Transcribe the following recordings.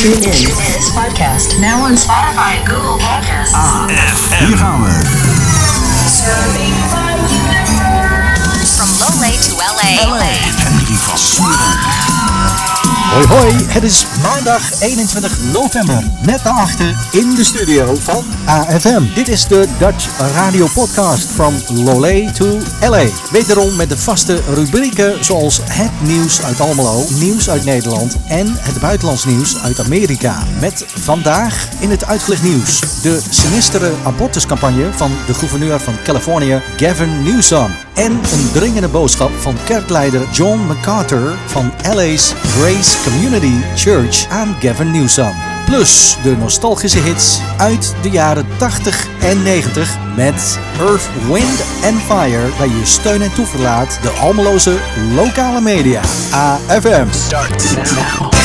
Tune in this podcast now on Spotify and Google Podcasts. Hier gaan we. From Loolee to LA. Henry van Smeren. Hoi hoi, het is maandag 21 november. Net daarachter in de studio van AFM. Dit is de Dutch Radio Podcast from Lolé to LA. Wederom met de vaste rubrieken zoals het nieuws uit Almelo, nieuws uit Nederland en het buitenlands nieuws uit Amerika. Met vandaag in het uitgelegd nieuws de sinistere abortuscampagne van de gouverneur van Californië, Gavin Newsom. En een dringende boodschap van kerkleider John MacArthur van LA's Grace Community Church aan Gavin Newsom. Plus de nostalgische hits uit de jaren 80 en 90 met Earth, Wind and Fire bij je steun en toeverlaat de Almeloze lokale media. AFM. Start now.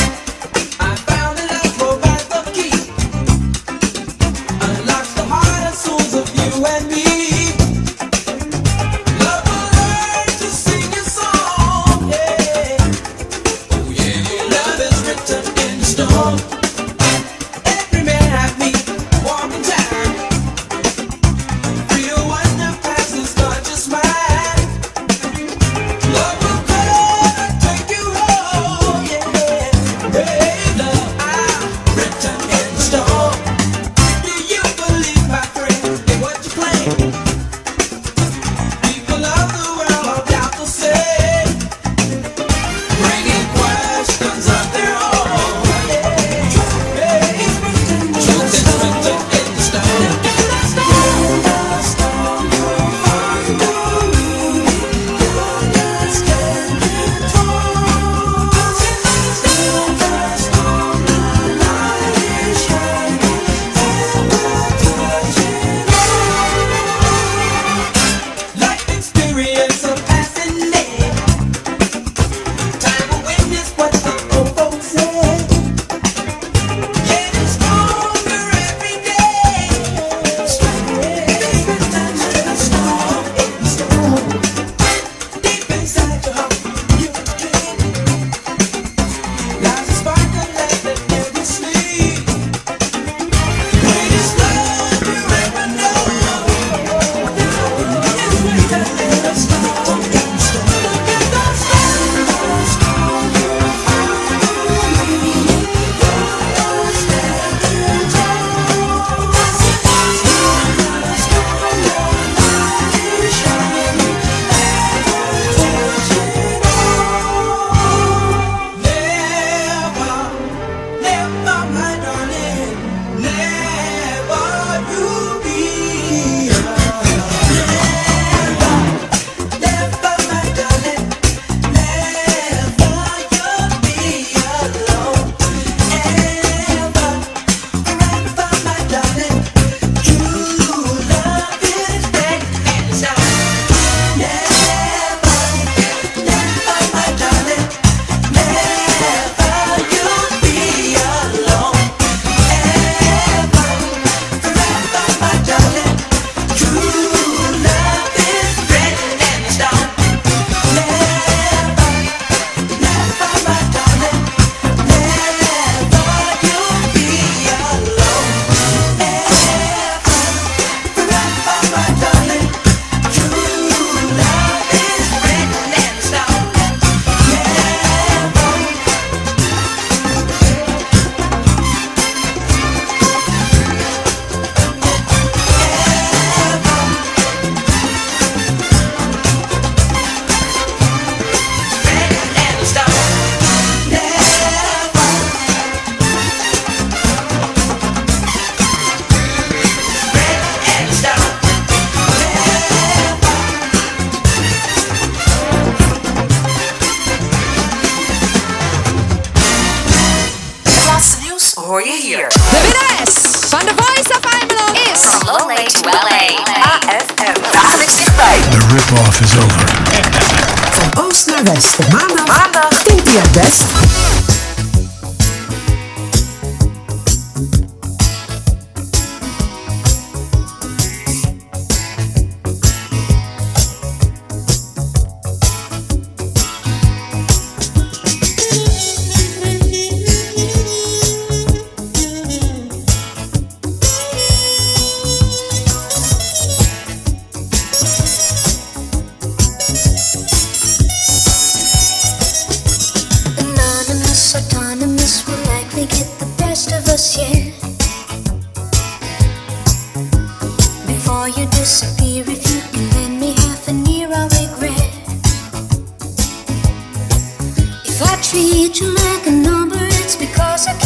I treat you like a number, it's because I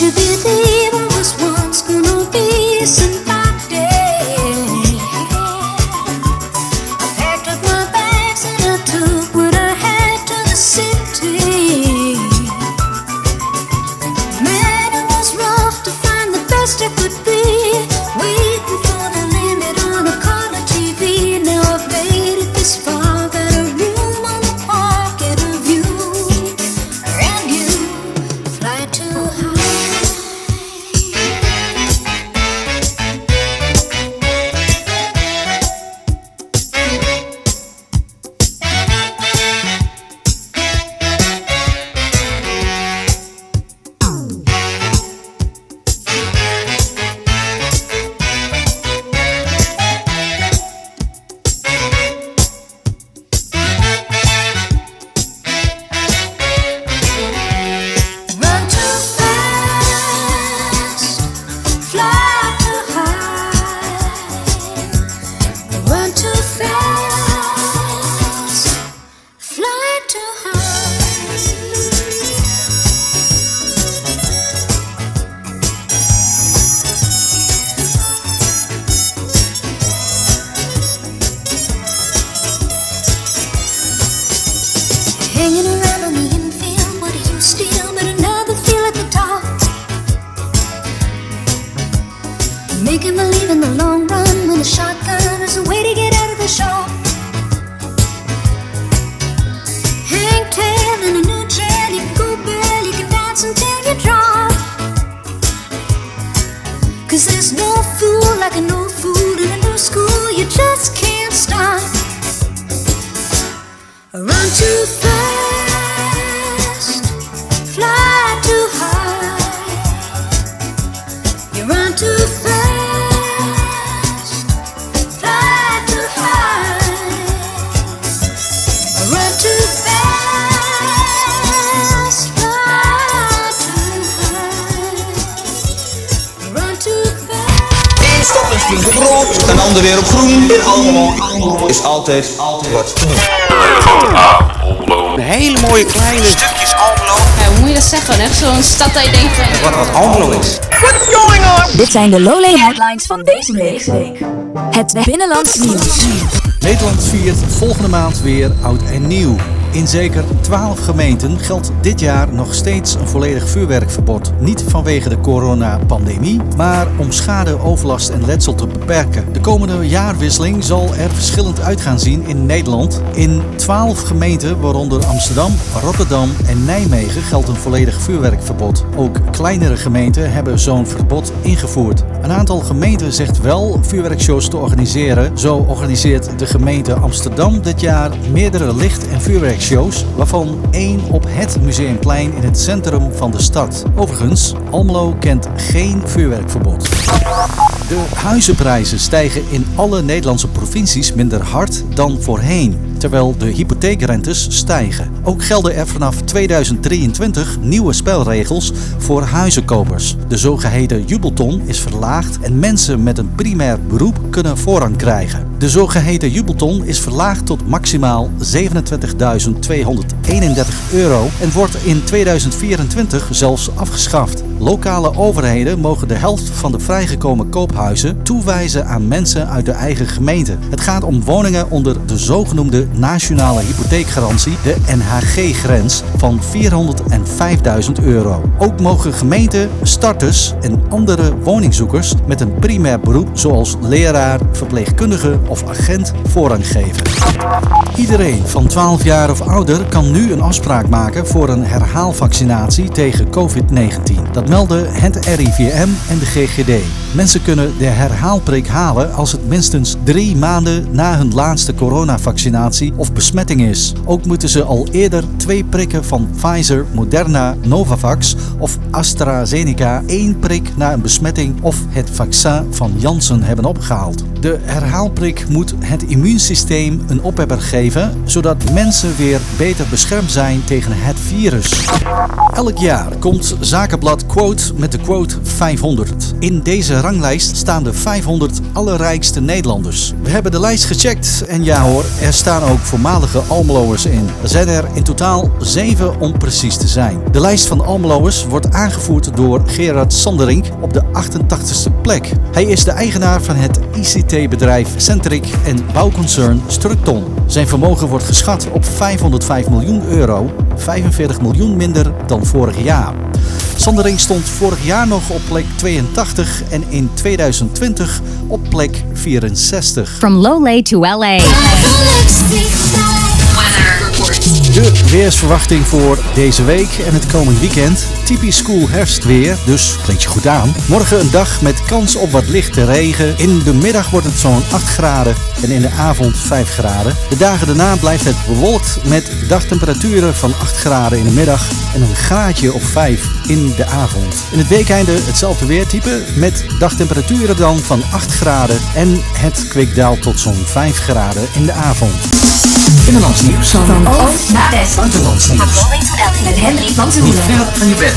you believe I was once gonna be somebody? Cause there's no fool like a no ander weer op groen. En allemaal is altijd wat. Een hele mooie kleine Stukjes Almelo. Ja, hoe moet je dat zeggen? Echt zo'n stad dat je denkt van... Wat wat Almelo is. Dit zijn de Lowlay headlines van deze week. Het binnenlands nieuws. Nederland viert volgende maand weer oud en nieuw. In zeker 12 gemeenten geldt dit jaar nog steeds een volledig vuurwerkverbod. Niet vanwege de coronapandemie, maar om schade, overlast en letsel te beperken. De komende jaarwisseling zal er verschillend uit gaan zien in Nederland. In 12 gemeenten, waaronder Amsterdam, Rotterdam en Nijmegen, geldt een volledig vuurwerkverbod. Ook kleinere gemeenten hebben zo'n verbod ingevoerd. Een aantal gemeenten zegt wel vuurwerkshows te organiseren. Zo organiseert de gemeente Amsterdam dit jaar meerdere licht- en vuurwerkshows, waarvan één op het Museumplein in het centrum van de stad. Overigens, Almelo kent geen vuurwerkverbod. De huizenprijzen stijgen in alle Nederlandse provincies minder hard dan voorheen, terwijl de hypotheekrentes stijgen. Ook gelden er vanaf 2023 nieuwe spelregels voor huizenkopers. De zogeheten jubelton is verlaagd en mensen met een primair beroep kunnen voorrang krijgen. De zogeheten jubelton is verlaagd tot maximaal 27.231 euro en wordt in 2024 zelfs afgeschaft. Lokale overheden mogen de helft van de vrijgekomen koophuizen toewijzen aan mensen uit de eigen gemeente. Het gaat om woningen onder de zogenoemde nationale hypotheekgarantie, de NHG-grens van 405.000 euro. Ook mogen gemeenten, starters en andere woningzoekers met een primair beroep zoals leraar, verpleegkundige of agent voorrang geven. Iedereen van 12 jaar of ouder kan nu een afspraak maken voor een herhaalvaccinatie tegen COVID-19. Dat melden het RIVM en de GGD. Mensen kunnen de herhaalprik halen als het minstens drie maanden na hun laatste coronavaccinatie of besmetting is. Ook moeten ze al eerder twee prikken van Pfizer, Moderna, Novavax of AstraZeneca één prik na een besmetting of het vaccin van Janssen hebben opgehaald. De herhaalprik moet het immuunsysteem een ophebber geven, zodat mensen weer beter beschermd zijn tegen het virus. Elk jaar komt Zakenblad Quote met de quote 500. In deze ranglijst staan de 500 allerrijkste Nederlanders. We hebben de lijst gecheckt en ja hoor, er staan ook voormalige Almeloers in. Er zijn er in totaal 7 om precies te zijn. De lijst van Almeloers wordt aangevoerd door Gerard Sanderink op de 88ste plek. Hij is de eigenaar van het ICT-bedrijf Centric en bouwconcern Structon. Zijn vermogen wordt geschat op 505 miljoen euro, 45 miljoen minder dan vorig jaar. Sandering stond vorig jaar nog op plek 82 en in 2020 op plek 64. From Lowley to LA. Weather report. De weersverwachting voor deze week en het komend weekend. Typisch school herfstweer, dus kleed je goed aan. Morgen een dag met kans op wat lichte regen. In de middag wordt het zo'n 8 graden en in de avond 5 graden. De dagen daarna blijft het bewolkt met dagtemperaturen van 8 graden in de middag en een graadje of 5 in de avond. In het weekeinde hetzelfde weertype met dagtemperaturen dan van 8 graden en het kwik daalt tot zo'n 5 graden in de avond. Binnenlands nieuws van Van oost naar west. Buitenlands From nieuws. Met Henry van Niet ver van je bed.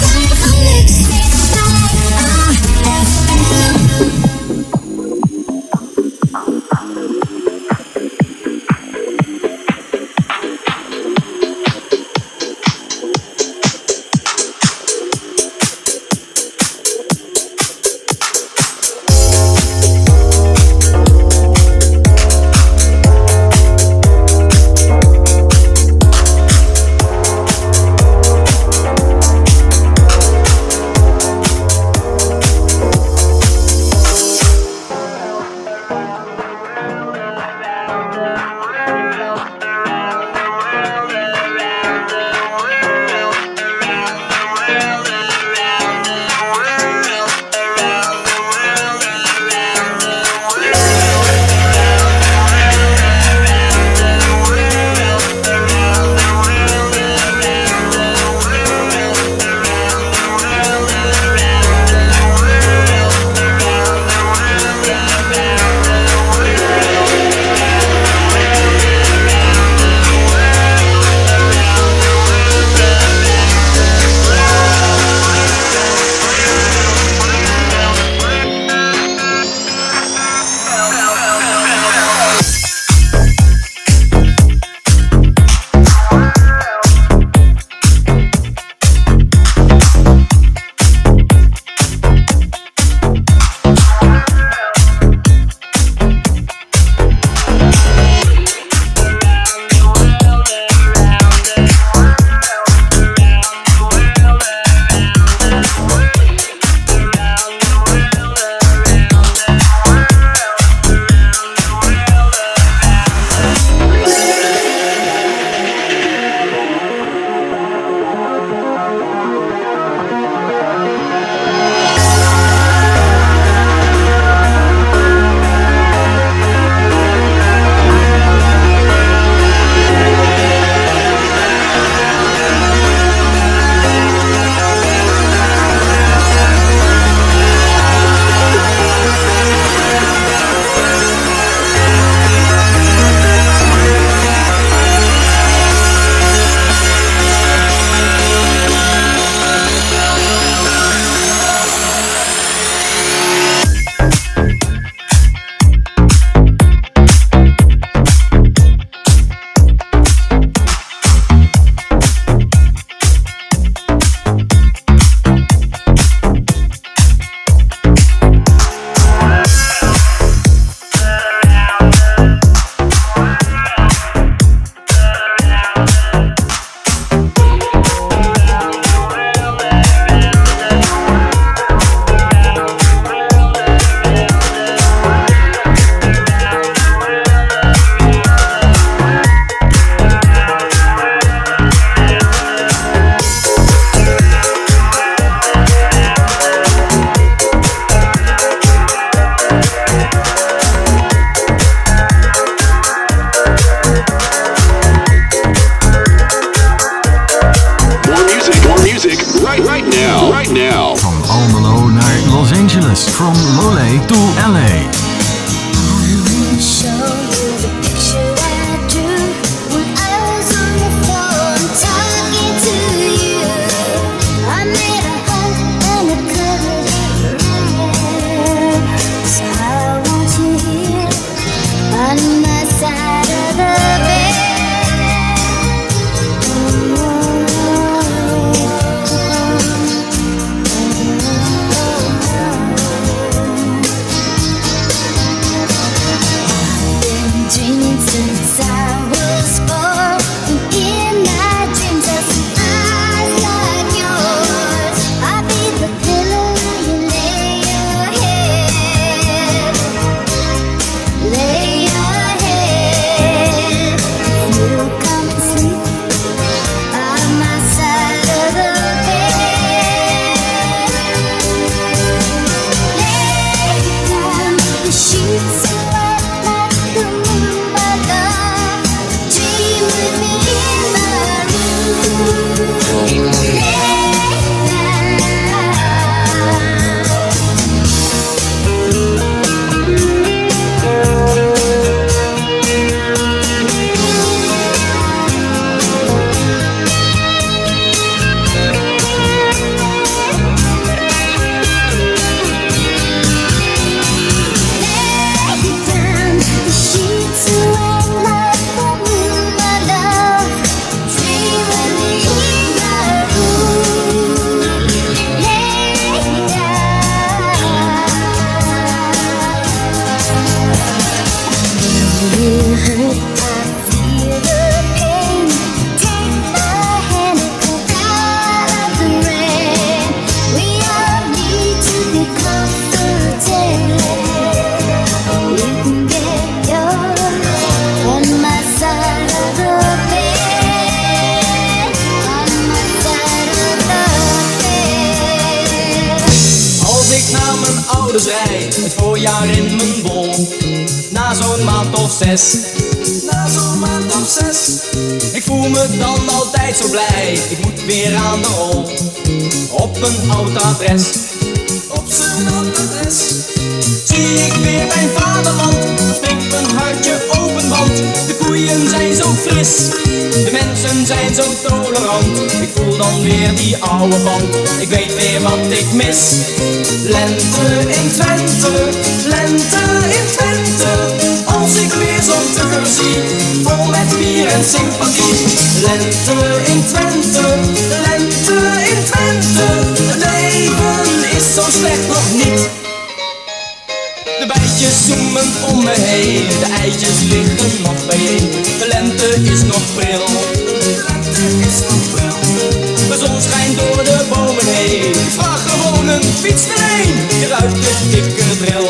fiets erheen, je ruikt de kikkerbril.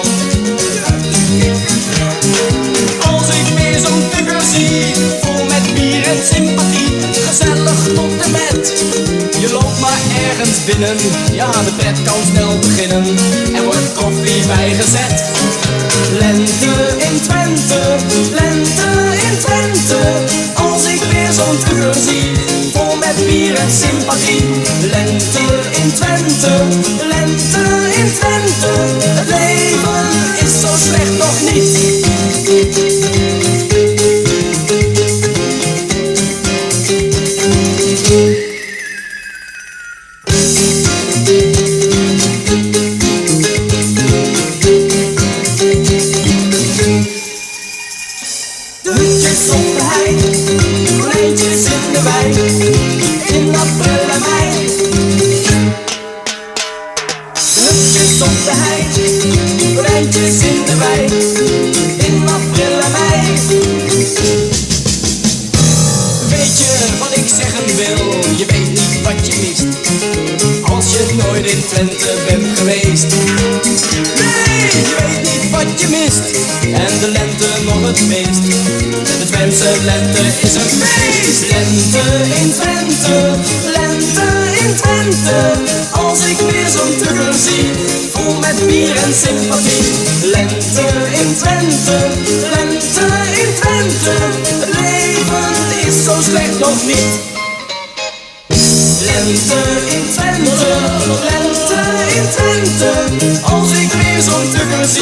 Als ik weer zo'n tugger zie, vol met bier en sympathie, gezellig tot de met. Je loopt maar ergens binnen, ja de pret kan snel beginnen, er wordt koffie bijgezet. Lente in Twente, lente in Twente, als ik weer zo'n zie plezier en sympathie. Lente in Twente, lente in Twente. Het leven is zo slecht nog niet.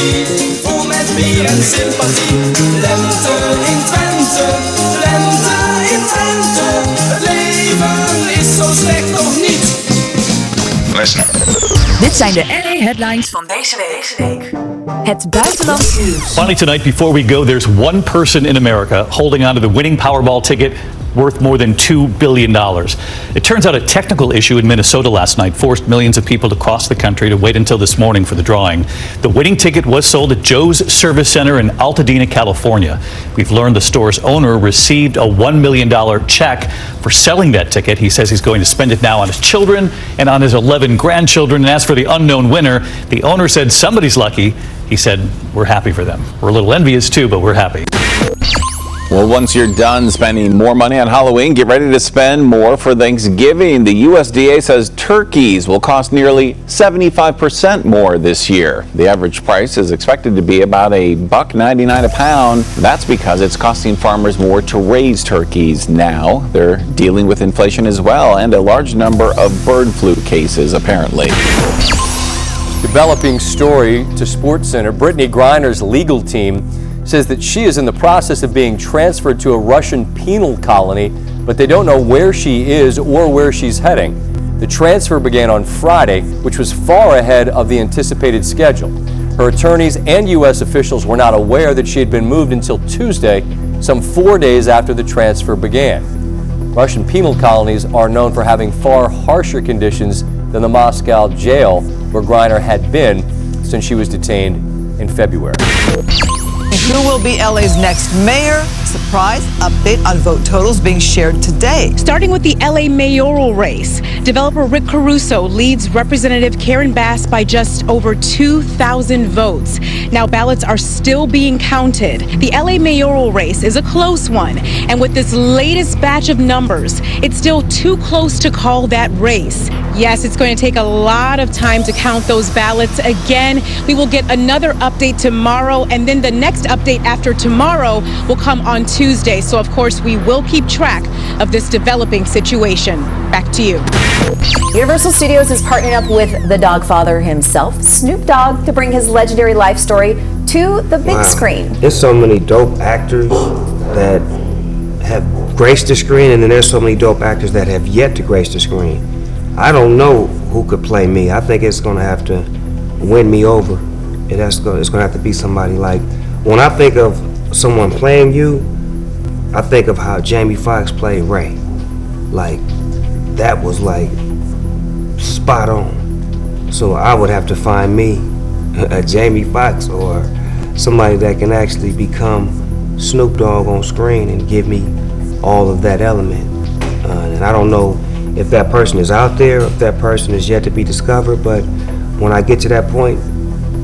Tugger zie, vol met bier en sympathie. Lente in Twente, lente in Twente. Het leven is zo slecht nog niet. Listen. Dit zijn de LA headlines van deze week. Het buitenlands nieuws. Finally, tonight, before we go, there's one person in America holding on to the winning Powerball ticket worth more than $2 billion. It turns out a technical issue in Minnesota last night forced millions of people to cross the country to wait until this morning for the drawing. The winning ticket was sold at Joe's Service Center in Altadena, California. We've learned the store's owner received a $1 million check for selling that ticket. He says he's going to spend it now on his children and on his 11 grandchildren. And as for the unknown winner, the owner said somebody's lucky. He said, We're happy for them. We're a little envious too, but we're happy. Well, once you're done spending more money on Halloween, get ready to spend more for Thanksgiving. The USDA says turkeys will cost nearly 75% more this year. The average price is expected to be about a buck 99 a pound. That's because it's costing farmers more to raise turkeys now. They're dealing with inflation as well and a large number of bird flu cases apparently. Developing story to SportsCenter, Brittney Griner's legal team says that she is in the process of being transferred to a Russian penal colony, but they don't know where she is or where she's heading. The transfer began on Friday, which was far ahead of the anticipated schedule. Her attorneys and U.S. officials were not aware that she had been moved until Tuesday, some four days after the transfer began. Russian penal colonies are known for having far harsher conditions than the Moscow jail where Griner had been since she was detained in February. Who will be LA's next mayor? Surprise update on vote totals being shared today. Starting with the LA mayoral race, developer Rick Caruso leads Representative Karen Bass by just over 2,000 votes. Now, ballots are still being counted. The LA mayoral race is a close one, and with this latest batch of numbers, it's still too close to call that race. Yes, it's going to take a lot of time to count those ballots. Again, we will get another update tomorrow, and then the next update after tomorrow will come on Tuesday. So, of course, we will keep track of this developing situation. Back to you. Universal Studios is partnering up with the Dogfather himself, Snoop Dogg, to bring his legendary life story to the big Wow. screen. There's so many dope actors that have graced the screen, and then there's so many dope actors that have yet to grace the screen. I don't know who could play me. I think it's gonna have to win me over. It has to, it's gonna have to be somebody like. When I think of someone playing you, I think of how Jamie Foxx played Ray. Like that was like spot on. So I would have to find me a Jamie Foxx or somebody that can actually become Snoop Dogg on screen and give me all of that element. Uh, and I don't know if that person is out there, if that person is yet to be discovered, but when I get to that point,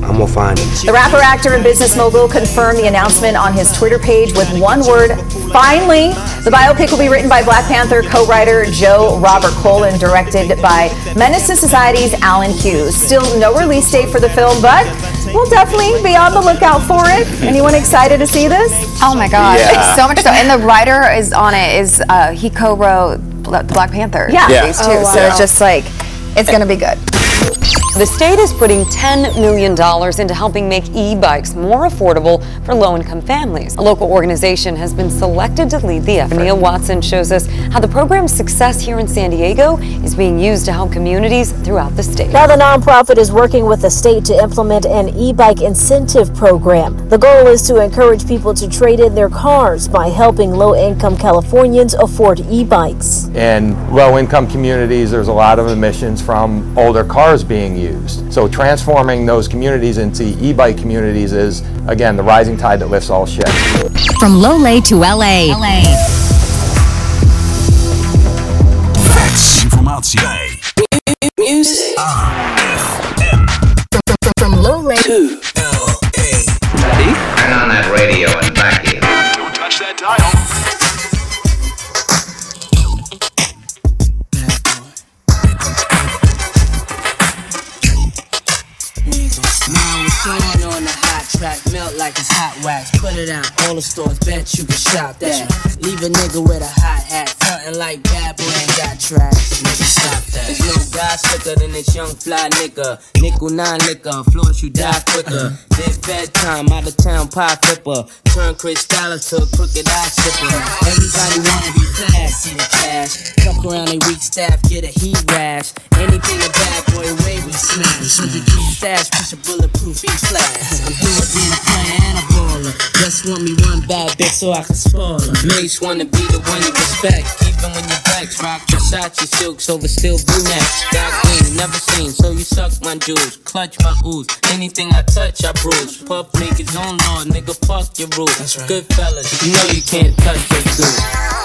I'm gonna find him. The rapper, actor, and business mogul confirmed the announcement on his Twitter page with one word, finally. The biopic will be written by Black Panther co-writer Joe Robert Cole and directed by Menace to Society's Allen Hughes. Still no release date for the film, but we'll definitely be on the lookout for it. Anyone excited to see this? Oh my God, Yeah. so much so. And the writer is on it is uh, he co-wrote Bla- the Black Panther. Yeah. Two. Oh, So it's just like it's gonna be good. The state is putting $10 million into helping make e-bikes more affordable for low-income families. A local organization has been selected to lead the effort. Neil Watson shows us how the program's success here in San Diego is being used to help communities throughout the state. Now, the nonprofit is working with the state to implement an e bike incentive program. The goal is to encourage people to trade in their cars by helping low income Californians afford e bikes. In low-income communities, there's a lot of emissions from older cars being used. So transforming those communities into e-bike communities is, again, the rising tide that lifts all ships. From Loolee to LA. Facts, informatie. It's hot wax. Put it out, all the stores, bet you can shop that. Leave a nigga with a hot hat, frontin' like bad boy ain't got tracks. Nigga, stop die slicker than this young fly nigga. Nickel nine liquor, floors you die quicker. This bedtime, out of town pie flipper. Turn Chris Dallas to a crooked eye stripper. Everybody wanna be classy the cash. Fuck around a weak staff, get a heat rash. Anything a bad boy way we smash. 100 G stash, push a bulletproof E class. I'm through with being a player and a baller. Just want me one bad bitch so I can spoil her. Mace wanna be the one you respect. Even when you're vexed, rock Versace silks over still brunettes. Got green, never seen, so you suck my jewels. Clutch my ooze. Anything I touch, I bruise. Puff make his own law, nigga, fuck your rules. Good fellas, you know you can't touch your dude.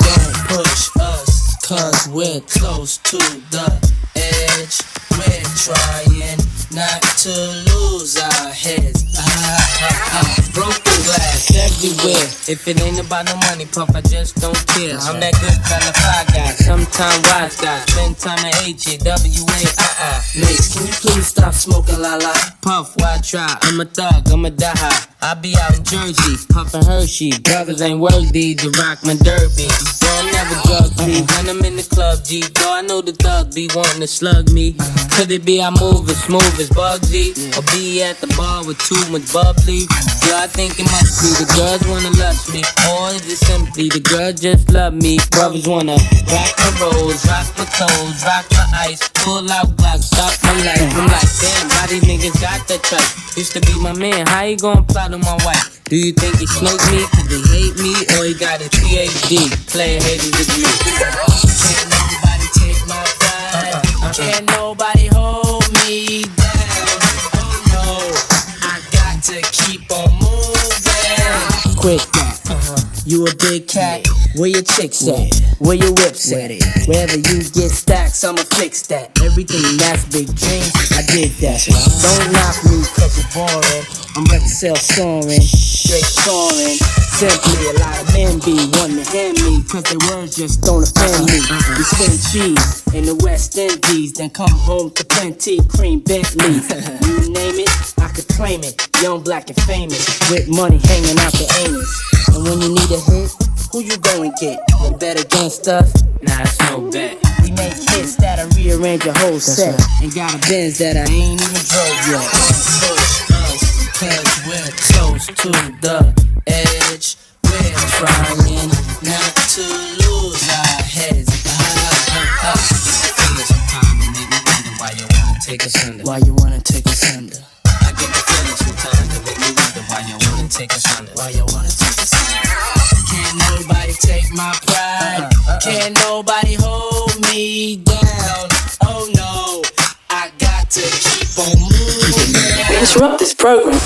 Don't push us, cause we're close to the edge. We're trying not to lose our heads. Ah, ah, ah. Broken glass everywhere. If it ain't about no money, puff, I just don't care. I'm that good fella, fly guy, sometime wise guy. Spend time at H W A uh uh. Mace, can you please stop smoking la la? Puff, why try? I'm a thug, I'm a die high. I be out in Jersey, puffin' Hershey. Brothers ain't worthy to rock my derby. Don't never drug me when I'm in the club, G. Though I know the thug be wanting to slug me. Could it be I move as smooth as Bugsy? Or be at the bar with too much bubbly? Yeah, I think it must be the girls wanna lust me. Or is it simply the girls just love me? Brothers wanna rock my rolls, rock my toes, rock my ice, pull out blocks, stop my life. I'm like, damn, how these niggas got that trust? Used to be my man, how you gonna plot on my wife? Do you think he smoked me cause he hate me? Or he got a PhD, player haters degree? Can't nobody take my pride. Can't nobody Quick that. Uh-huh. You a big cat? Where your chicks at? Where your whips at? Wherever you get stacks, I'ma fix that. Everything mm-hmm. that's big dreams, I did that. Don't knock me cause you're boring. I'm record sale soaring, straight soaring. Simply a lot of men be wanting to hand me cause their words just don't offend me. Uh-huh. Uh-huh. We spend cheese in the West Indies, then come home to plenty cream Bentleys. You name it, claim it. Young, black, and famous, with money hanging out the anus. And when you need a hit, who you go and get? You better against stuff? Nah, it's no bet. We make hits that'll rearrange your whole set. And got a Benz that I ain't even drove yet. Cause we're close to the edge. We're trying not to lose our heads. Feel it sometime and make me wonder why you wanna take us under. Why you wanna take us under? Take us under. Why you wanna take us under? Can't nobody take my pride. Uh, uh, uh. Can't nobody hold me down. Oh no, I got to keep on moving. We interrupt this program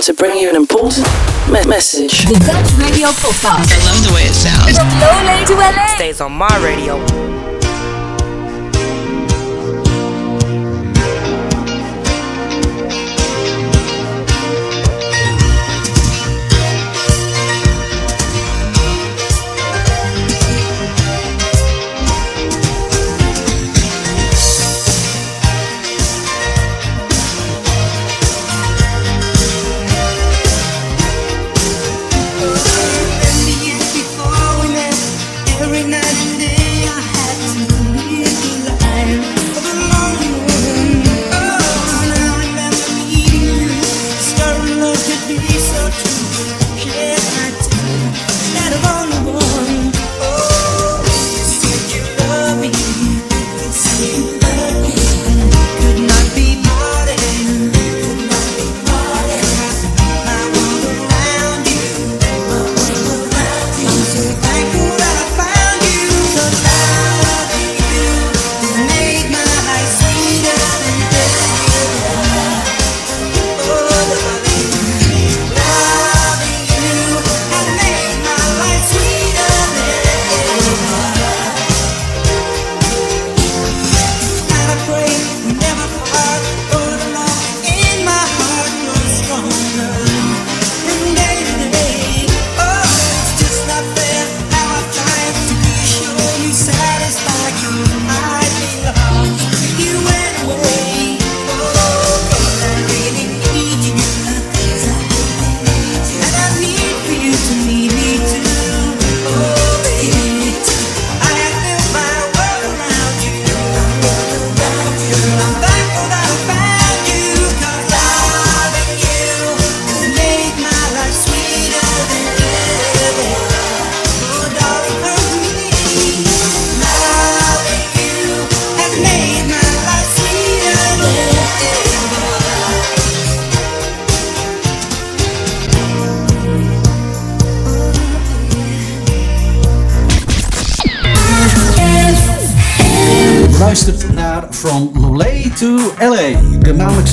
to bring you an important me- message. The Dutch Radio Podcast. I love the way it sounds. From Loolee to LA. Stays on my radio.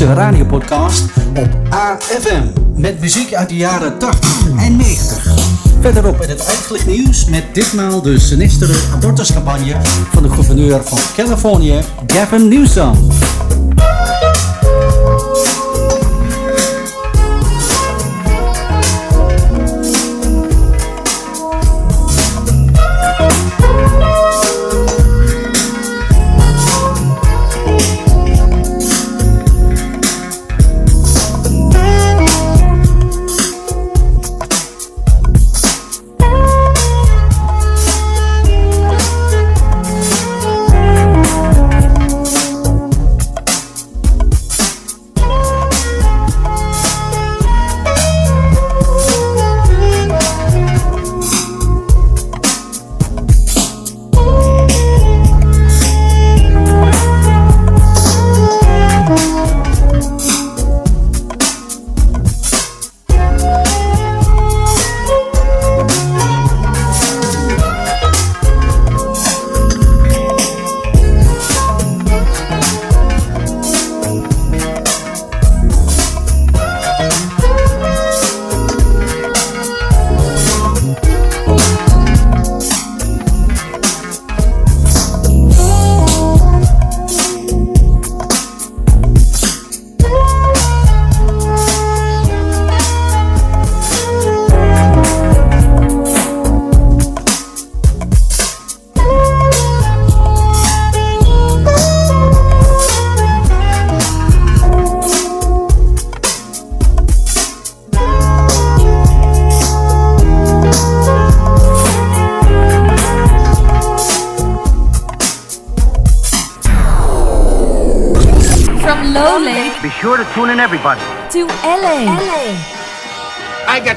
Maandelijkse radiopodcast op AFM. Met muziek uit de jaren 80 en 90. Verderop in het uitgelicht nieuws met ditmaal de sinistere abortuscampagne van de gouverneur van Californië, Gavin Newsom.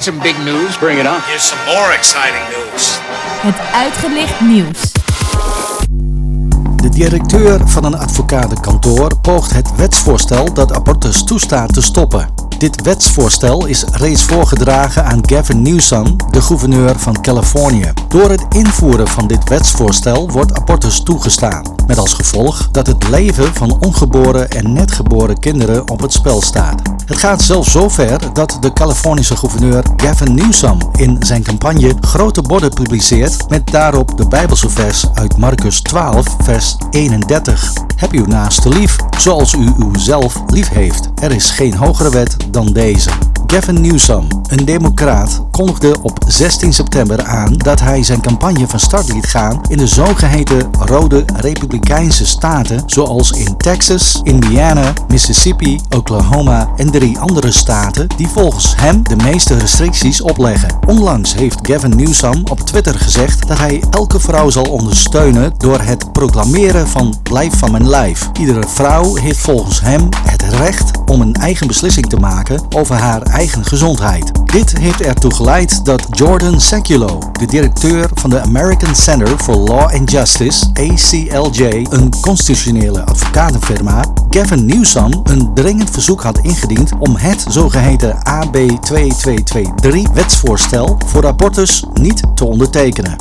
Some big news. Bring it on. Here's some more exciting news. Het uitgelicht nieuws. De directeur van een advocatenkantoor poogt het wetsvoorstel dat abortus toestaat te stoppen. Dit wetsvoorstel is reeds voorgedragen aan Gavin Newsom, de gouverneur van Californië. Door het invoeren van dit wetsvoorstel wordt abortus toegestaan. Met als gevolg dat het leven van ongeboren en net geboren kinderen op het spel staat. Het gaat zelfs zo ver dat de Californische gouverneur Gavin Newsom in zijn campagne grote borden publiceert met daarop de Bijbelse vers uit Marcus 12, vers 31. Heb uw naaste lief, zoals u uzelf lief heeft. Er is geen hogere wet dan deze. Gavin Newsom, een democraat, kondigde op 16 september aan dat hij zijn campagne van start liet gaan in de zogeheten rode republikeinse staten zoals in Texas, Indiana, Mississippi, Oklahoma en drie andere staten die volgens hem de meeste restricties opleggen. Onlangs heeft Gavin Newsom op Twitter gezegd dat hij elke vrouw zal ondersteunen door het proclameren van blijf van mijn lijf. Iedere vrouw heeft volgens hem het recht om een eigen beslissing te maken over haar eigen gezondheid. Dit heeft ertoe geleid dat Jordan Seculo, de directeur van de American Center for Law and Justice, ACLJ, een constitutionele advocatenfirma, Gavin Newsom een dringend verzoek had ingediend om het zogeheten AB 2223 wetsvoorstel voor abortus niet te ondertekenen.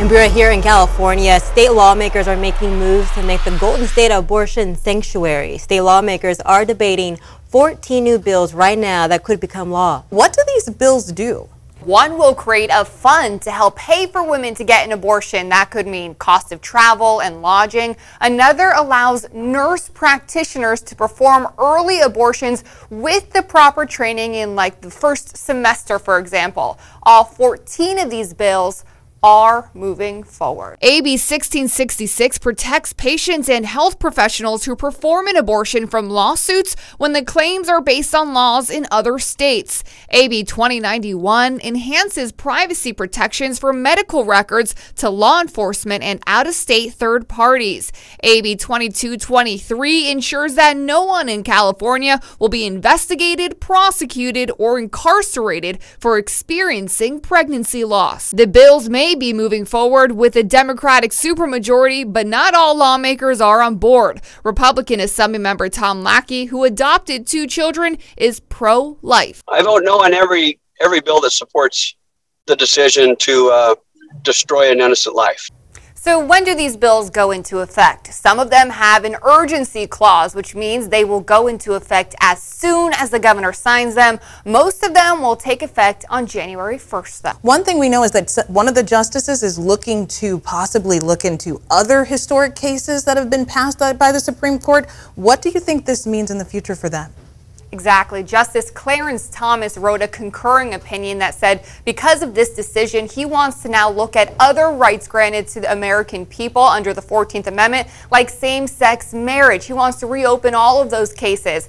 And we're here in California. State lawmakers are making moves to make the Golden State abortion sanctuary. State lawmakers are debating 14 new bills right now that could become law. What do these bills do? One will create a fund to help pay for women to get an abortion. That could mean cost of travel and lodging. Another allows nurse practitioners to perform early abortions with the proper training in like the first semester, for example. All 14 of these bills are moving forward. AB 1666 protects patients and health professionals who perform an abortion from lawsuits when the claims are based on laws in other states. AB 2091 enhances privacy protections for medical records to law enforcement and out of state third parties. AB 2223 ensures that no one in California will be investigated, prosecuted, or incarcerated for experiencing pregnancy loss. The bills may be moving forward with a Democratic supermajority, but not all lawmakers are on board. Republican Assembly member Tom Lackey, who adopted two children, is pro life. I vote no on every every bill that supports the decision to uh, destroy an innocent life. So, when do these bills go into effect? Some of them have an urgency clause, which means they will go into effect as soon as the governor signs them. Most of them will take effect on January 1st, though. One thing we know is that one of the justices is looking to possibly look into other historic cases that have been passed by the Supreme Court. What do you think this means in the future for them? Exactly. Justice Clarence Thomas wrote a concurring opinion that said because of this decision, he wants to now look at other rights granted to the American people under the 14th Amendment, like same sex marriage. He wants to reopen all of those cases.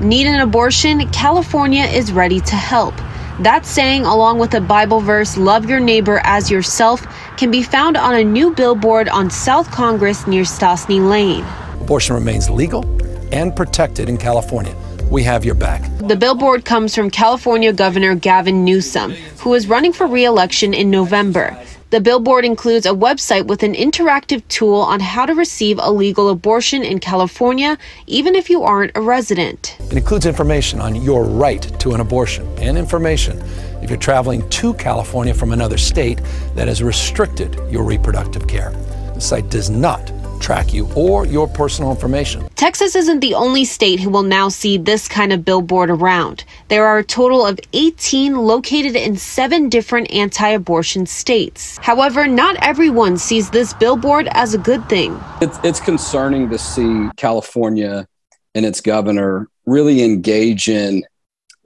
Need an abortion? California is ready to help. That saying, along with the Bible verse, love your neighbor as yourself, can be found on a new billboard on South Congress near Stassney Lane. Abortion remains legal and protected in California. We have your back. The billboard comes from California Governor Gavin Newsom, who is running for re election in November. The billboard includes a website with an interactive tool on how to receive a legal abortion in California, even if you aren't a resident. It includes information on your right to an abortion and information if you're traveling to California from another state that has restricted your reproductive care. The site does not track you or your personal information. Texas isn't the only state who will now see this kind of billboard around. There are a total of 18 located in seven different anti abortion states. However, not everyone sees this billboard as a good thing. It's, it's concerning to see California and its governor really engage in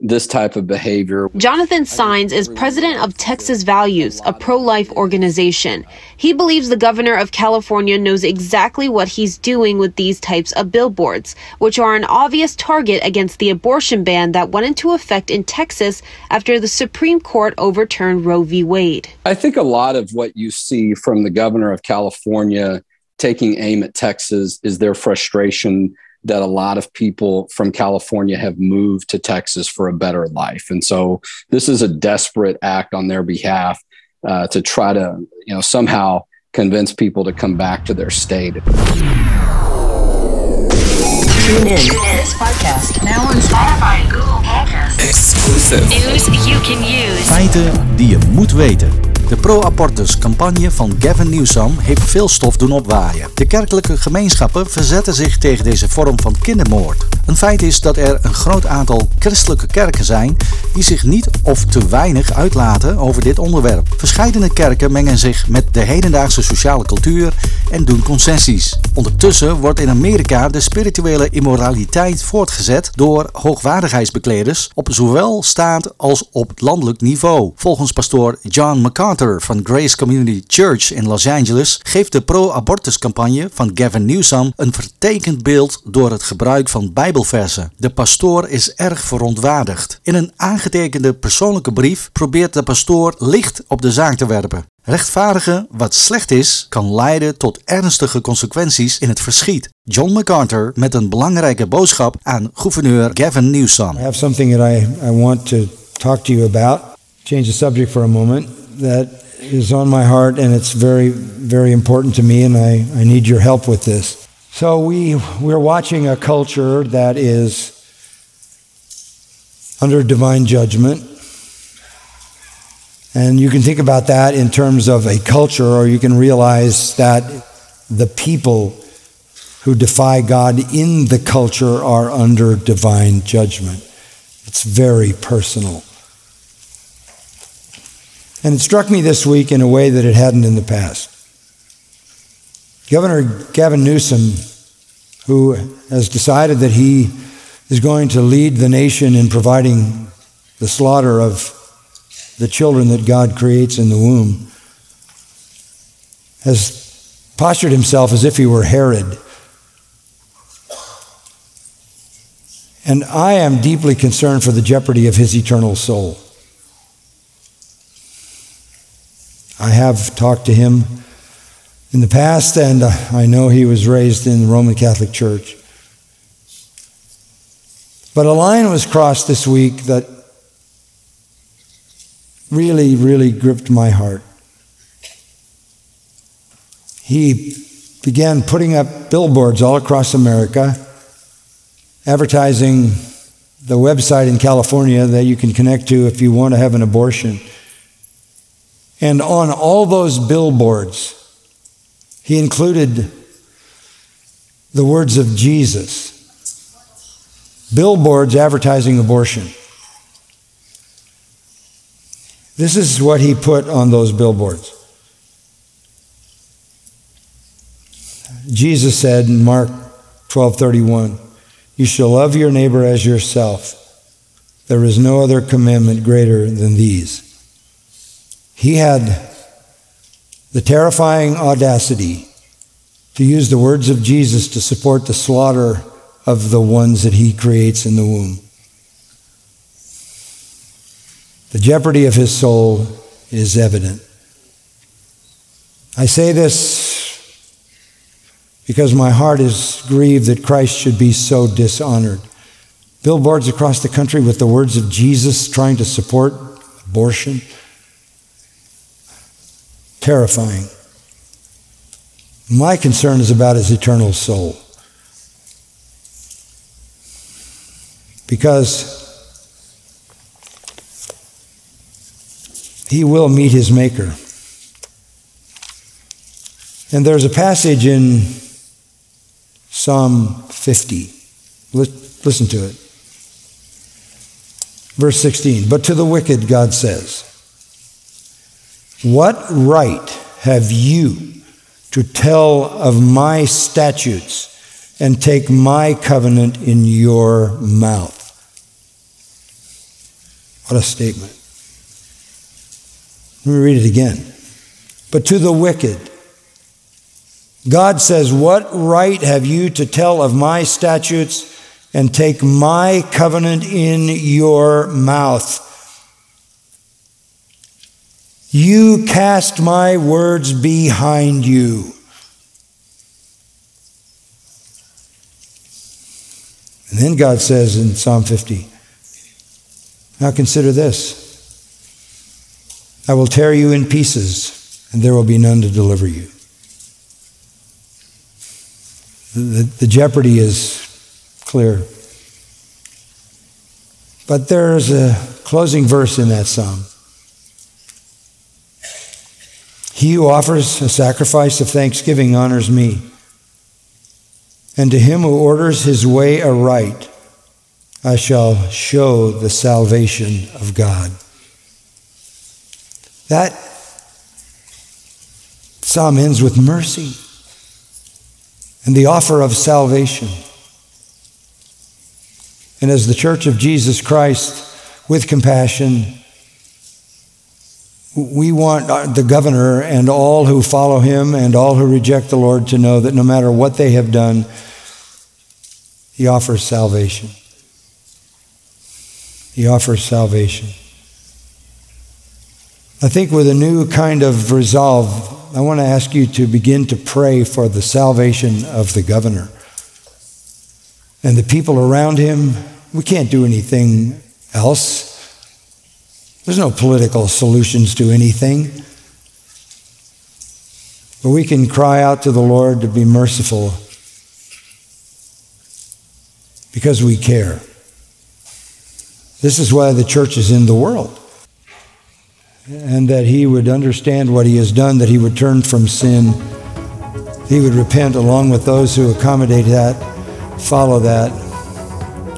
this type of behavior. Jonathan Saenz is president of Texas Values, a pro life organization. He believes the governor of California knows exactly what he's doing with these types of billboards, which are an obvious target against the abortion ban that went into effect in Texas after the Supreme Court overturned Roe v. Wade. I think a lot of what you see from the governor of California taking aim at Texas is their frustration that a lot of people from California have moved to Texas for a better life. And so this is a desperate act on their behalf uh, to try to, you know, somehow convince people to come back to their state. Tune in. This podcast now on Spotify and Google Podcasts. Exclusive. News you can use. Feiten die je moet weten. De pro-abortus campagne van Gavin Newsom heeft veel stof doen opwaaien. De kerkelijke gemeenschappen verzetten zich tegen deze vorm van kindermoord. Een feit is dat er een groot aantal christelijke kerken zijn die zich niet of te weinig uitlaten over dit onderwerp. Verscheidene kerken mengen zich met de hedendaagse sociale cultuur en doen concessies. Ondertussen wordt in Amerika de spirituele immoraliteit voortgezet door hoogwaardigheidsbekleders op zowel staat als op landelijk niveau. Volgens pastoor John MacArthur van Grace Community Church in Los Angeles geeft de pro-abortuscampagne van Gavin Newsom een vertekend beeld door het gebruik van bijbelversen. De pastoor is erg verontwaardigd. In een aangetekende persoonlijke brief probeert de pastoor licht op de zaak te werpen. Rechtvaardigen wat slecht is, kan leiden tot ernstige consequenties in het verschiet. John MacArthur met een belangrijke boodschap aan gouverneur Gavin Newsom. I have something that I, I want to talk to you about. Change the subject for a moment. That is on my heart, and it's very, very important to me, and I, I need your help with this. So we we're watching a culture that is under divine judgment. And you can think about that in terms of a culture, or you can realize that the people who defy God in the culture are under divine judgment. It's very personal. And it struck me this week in a way that it hadn't in the past. Governor Gavin Newsom, who has decided that he is going to lead the nation in providing the slaughter of the children that God creates in the womb, has postured himself as if he were Herod. And I am deeply concerned for the jeopardy of his eternal soul. I have talked to him in the past, and uh, I know he was raised in the Roman Catholic Church. But a line was crossed this week that really, really gripped my heart. He began putting up billboards all across America, advertising the website in California that you can connect to if you want to have an abortion. And on all those billboards, He included the words of Jesus, billboards advertising abortion. This is what he put on those billboards. Jesus said in Mark 12:31, "You shall love your neighbor as yourself. There is no other commandment greater than these." He had the terrifying audacity to use the words of Jesus to support the slaughter of the ones that he creates in the womb. The jeopardy of his soul is evident. I say this because my heart is grieved that Christ should be so dishonored. Billboards across the country with the words of Jesus trying to support abortion. Terrifying. My concern is about his eternal soul. Because he will meet his maker. And there's a passage in Psalm 50. Listen to it. Verse 16. But to the wicked, God says, What right have you to tell of my statutes and take my covenant in your mouth? What a statement. Let me read it again. But to the wicked, God says, What right have you to tell of my statutes and take my covenant in your mouth? You cast my words behind you. And then God says in Psalm 50, Now consider this I will tear you in pieces, and there will be none to deliver you. The, the jeopardy is clear. But there's a closing verse in that psalm. He who offers a sacrifice of thanksgiving honors me. And to him who orders his way aright, I shall show the salvation of God. That psalm ends with mercy and the offer of salvation. And as the Church of Jesus Christ, with compassion, we want uh, the governor and all who follow him and all who reject the Lord to know that no matter what they have done, he offers salvation. He offers salvation. I think with a new kind of resolve, I want to ask you to begin to pray for the salvation of the governor and the people around him. We can't do anything else. There's no political solutions to anything. But we can cry out to the Lord to be merciful because we care. This is why the church is in the world and that he would understand what he has done, that he would turn from sin. He would repent along with those who accommodate that, follow that,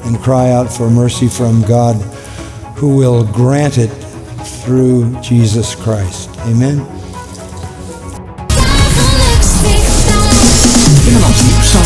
and cry out for mercy from God who will grant it through Jesus Christ. Amen. Binnenlands nieuws van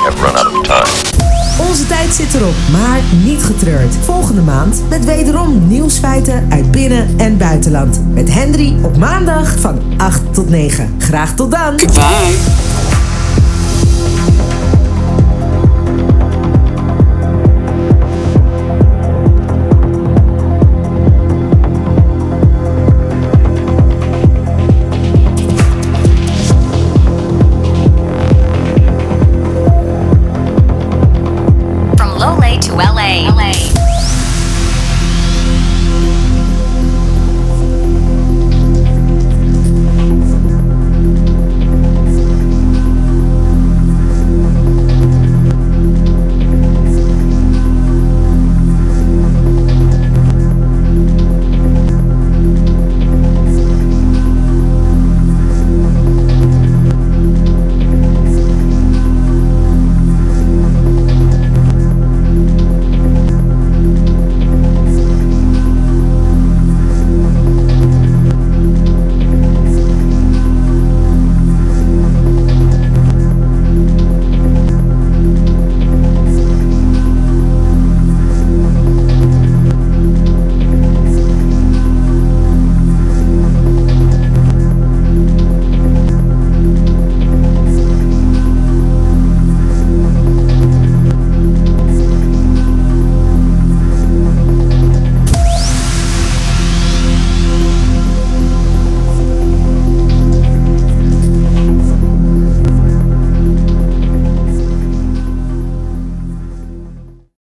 Have run out of time. Onze tijd zit erop, maar niet getreurd. Volgende maand met wederom nieuwsfeiten uit binnen- en buitenland. Met Henry op maandag van 8 tot 9. Graag tot dan. Goodbye.